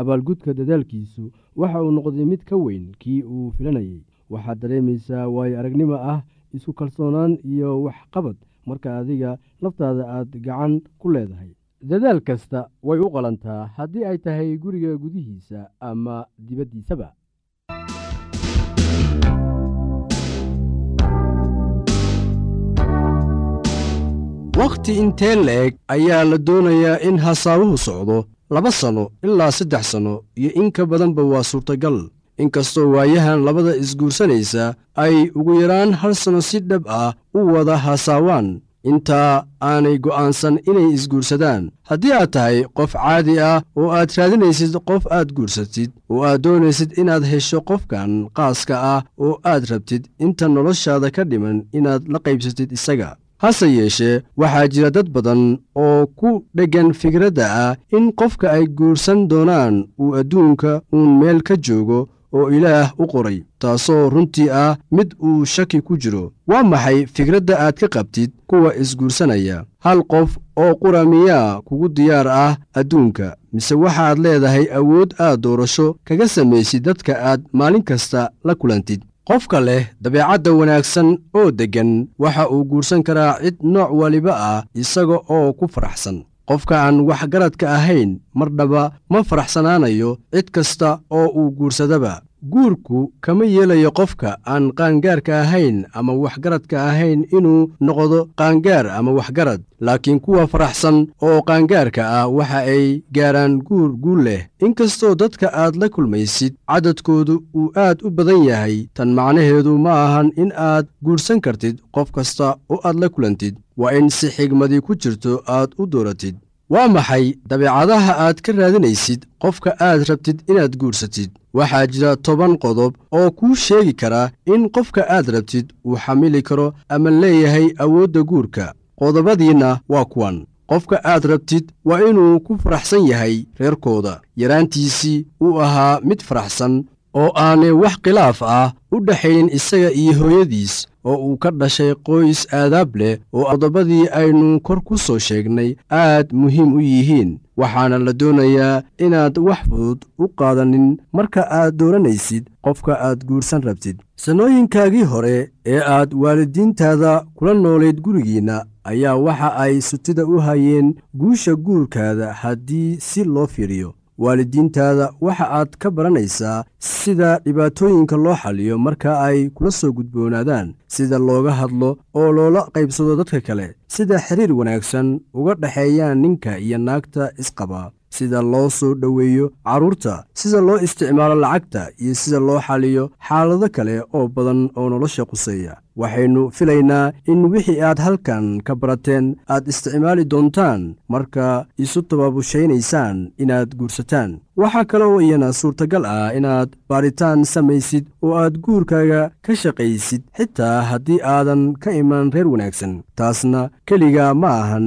abaalgudka dadaalkiisu waxa uu noqday mid ka weyn kii uu filanayey waxaad dareemaysaa waayo aragnimo ah isku kalsoonaan iyo waxqabad marka adiga laftaada aad gacan ku leedahay. Dadaal kasta way u qalantaa haddii ay tahay guriga gudihiisa ama dibaddiisaba. Wakhti intee la-eg ayaa la doonayaa in hasaawuhu socdo laba sanno ilaa saddex sanno iyo in ka badanba waa suurtagal. Inkastoo waayahan labada isguursanaysa ay ugu yaraan hal sanno si dhab ah u wada hasaawaan. Intaa aanay go'aansan inay isguursadaan. Haddii aad tahay qof caadi ah oo aad raadinaysid qof aad guursatid oo aad doonaysid inaad hesho qofkan qaaska ah oo aad rabtid inta noloshaada ka dhiman inaad la qaybsatid isaga hase yeeshee waxaa jira dad badan oo ku dheggan fikradda ah in qofka ay guursan doonaan uu adduunka uun meel ka joogo oo ilaah u qoray taasoo runtii ah mid uu shaki ku jiro. Waa maxay fikradda aad ka qabtid kuwa isguursanaya? Hal qof oo qura miyaa kugu diyaar ah adduunka mise waxaad leedahay awood aad doorasho kaga samaysid dadka aad maalin kasta la kulantid qofka leh dabeecadda wanaagsan oo deggan waxa uu guursan karaa cid nooc waliba ah isaga oo ku faraxsan. Qofka aan waxgaradka ahayn mardhaba ma faraxsanaanayo cid kasta oo uu guursadaba guurku kama yeelayo qofka aan qaangaarka ahayn ama waxgaradka ahayn inuu noqdo qaangaar ama waxgarad. Laakiin kuwa faraxsan oo qaangaarka ah waxa ay gaaraan guur guul leh. Inkastoo dadka aad la kulmaysid cadadkoodu uu aad u badan yahay tan macnaheedu ma ahan in aad guursan kartid qof kasta oo aad la kulantid. Waa in si xigmadii ku jirto aad u dooratid waa maxay dabeecadaha aad ka raadinaysid qofka aad rabtid inaad guursatid? Waxaa jira toban qodob oo kuu sheegi kara in qofka aad rabtid uu xamili karo ama leeyahay awoodda guurka. Qodobadiinna waa kuwan. Qofka aad rabtid waa inuu ku faraxsan yahay reerkooda. Yaraantiisii uu ahaa mid faraxsan oo aanay wax khilaaf ah u dhexaynin isaga iyo hooyadiis oo uu ka dhashay qoys aadaab leh oo qodobadii aynu kor ku soo sheegnay aad muhiim u yihiin. Waxaana la doonayaa inaad wax fudud u qaadanin marka aad dooranaysid qofka aad guursan rabtid. Sannooyinkaagii hore ee aad waalidiintaada kula noolayd gurigiinna ayaa waxa ay sutida u hayeen guusha guurkaada haddii si loo fiiriyo waalidiintaada waxa aad ka baranaysaa sida dhibaatooyinka loo xaliyo marka ay kula soo gudboonaadaan sida looga hadlo oo loola qaybsado dadka kale sida xiriir wanaagsan uga dhexeeyaan ninka iyo naagta isqaba sida loo soo dhoweeyo carruurta sida loo isticmaalo lacagta iyo sida loo xaliyo xaalado kale oo badan oo nolosha quseeya waxaynu filaynaa in wixii aad halkan ka barateen aad isticmaali doontaan marka isu tababushaynaysaan inaad guursataan. Waxaa kale oo iyana suurtagal ah inaad baaritaan samaysid oo aad guurkaaga ka shaqaysid xitaa haddii aadan ka iman reer wanaagsan. Taasna keliga ma ahan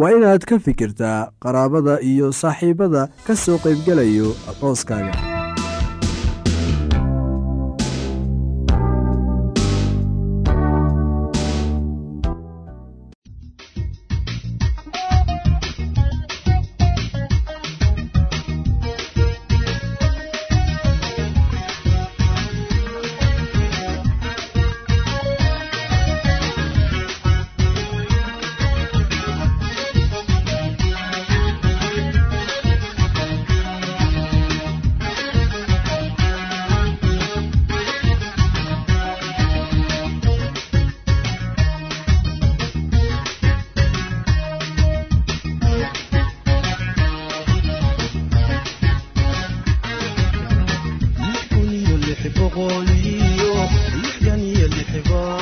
waa inaad ka fikirtaa qaraabada iyo saaxiibbada ka soo qaybgelayo arooskaaga the world.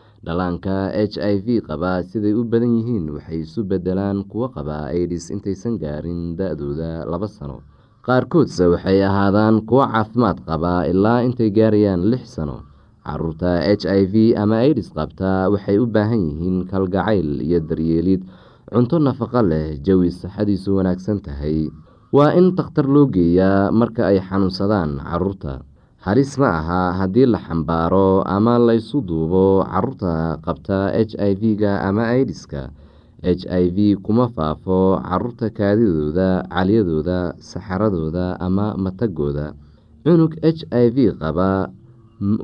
dhalaanka h i v qaba siday u badan yihiin waxay isu bedelaan kuwo qaba aidis intaysan gaarin da-dooda laba sano. Qaarkoodse waxay ahaadaan kuwo caafimaad qaba ilaa intay gaarayaan lix sano. Caruurta h i v ama aidis qabta waxay u baahan yihiin kalgacayl iyo daryeelid cunto nafaqo leh jawi saxadiisu wanaagsan tahay. Waa in takhtar loo geeyaa marka ay xanuunsadaan carruurta halis ma aha haddii la xambaaro ama laysu duubo carruurta qabta h i v-ga ama aidiska h i v kuma faafo carruurta kaadidooda calyadooda saxaradooda ama matagooda. Cunug h i v qaba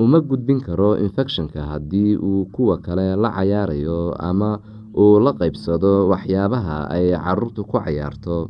uma gudbin karo infecshonka haddii uu kuwa kale la cayaarayo ama uu la qeybsado waxyaabaha ay caruurtu ku cayaarto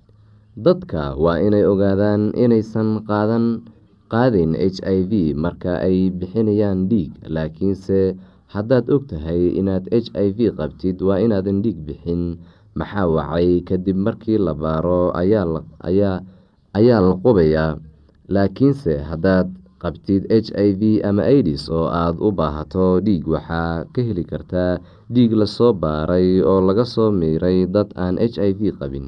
dadka waa inay ogaadaan inaysan qaadan qaadin h i v marka ay bixinayaan dhiig laakiinse haddaad og tahay inaad h i v qabtid waa inaadan dhiig bixin. Maxaa wacay? Kadib markii la baaro ayaa la qubayaa. Laakiinse haddaad qabtid h i v ama aidis oo aada u baahato dhiig waxaa ka heli kartaa dhiig la soo baaray oo laga soo miiray dad aan h i v qabin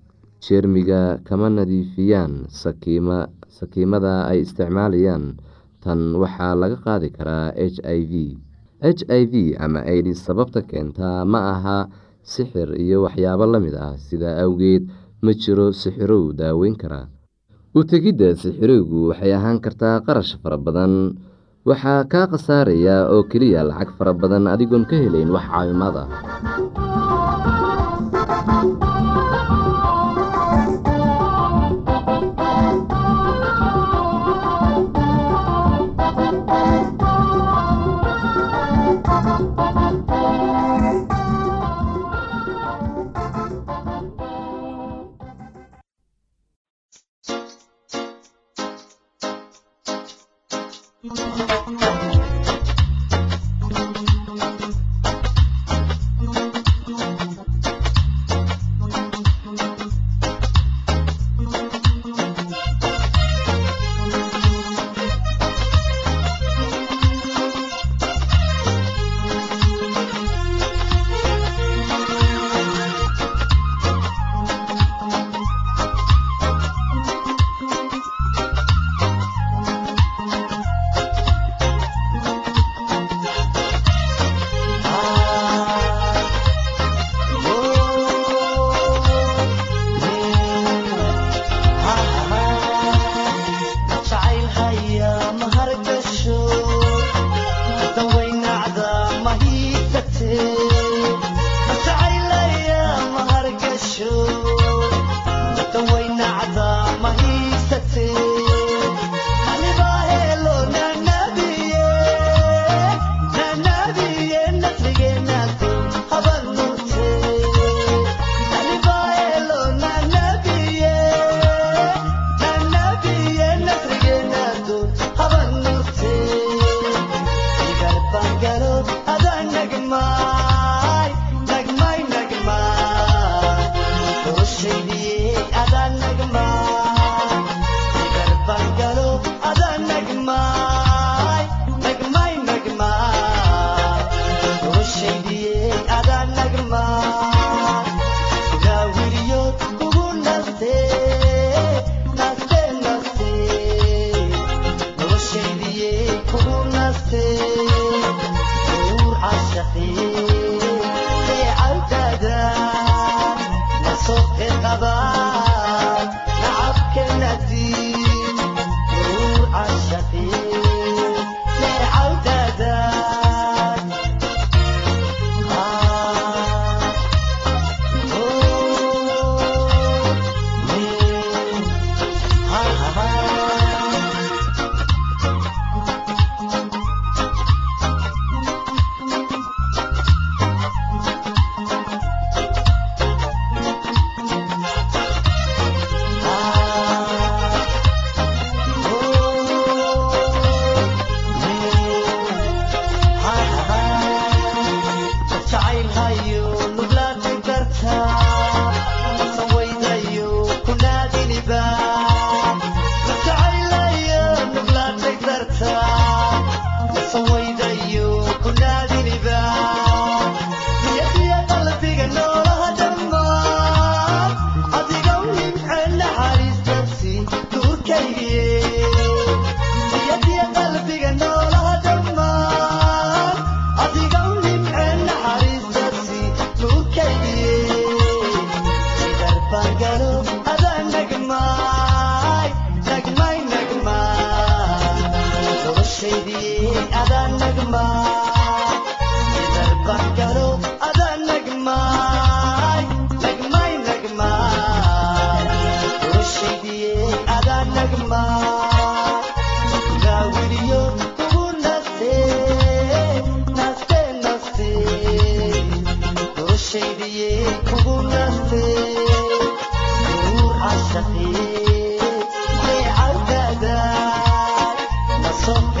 jeermiga kama nadiifiyaan sakiimada ay isticmaalayaan tan waxaa laga qaadi karaa h i v. H i v ama aidis sababta keentaa ma aha sixir iyo waxyaabo la mid ah sidaa awgeed ma jiro sixirow daaweyn kara. U-tegidda sixirowgu waxay ahaan kartaa qarash fara badan. Waxaa kaa khasaaraya oo keliya lacag fara badan adigoon ka helayn wax caawimaad ah Thank you. assim. Soft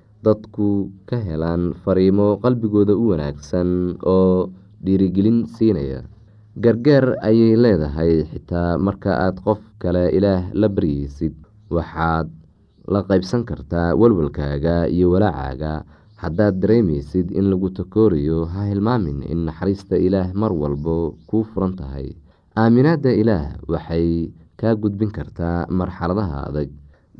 dadku ka helaan fariimo qalbigooda u wanaagsan oo dhiirigelin siinaya. Gargaar ayay leedahay xitaa marka aad qof kale ilaah la baryeysid waxaad la qaybsan kartaa walwalkaaga iyo walaacaaga haddaad dareemeysid in lagu takoorayo ha hilmaamin in naxariista ilaah mar walbo kuu furan tahay. Aaminaadda ilaah waxay kaa gudbin kartaa marxaladaha adag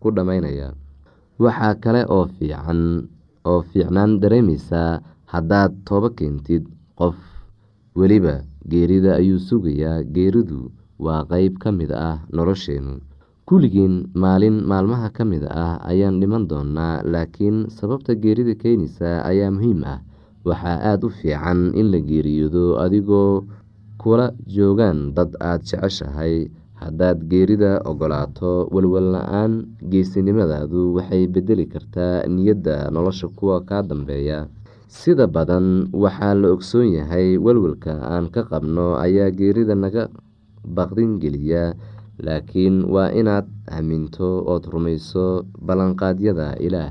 ku dhammaynaya. Waxaa kale oo fiican oo fiicnaan dareemeysaa haddaad toobo keentid qof weliba geerida ayuu sugayaa. Geeridu waa qeyb ka mid ah nolosheenu. Kulligiin maalin maalmaha ka mid ah ayaan dhiman doonaa laakiin sababta geerida keenaysa ayaa muhiim ah. Waxaa aada u fiican in la geeriyoodo adigoo kula joogaan dad aada jeceshahay haddaad geerida ogolaato walwal la'aan geesinimadaadu waxay bedeli kartaa niyadda nolosha kuwa kaa dambeeya. Sida badan waxaa la ogsoon yahay walwalka aan ka qabno ayaa geerida naga baqdin geliya laakiin waa inaad haminto ood rumayso ballanqaadyada ilaah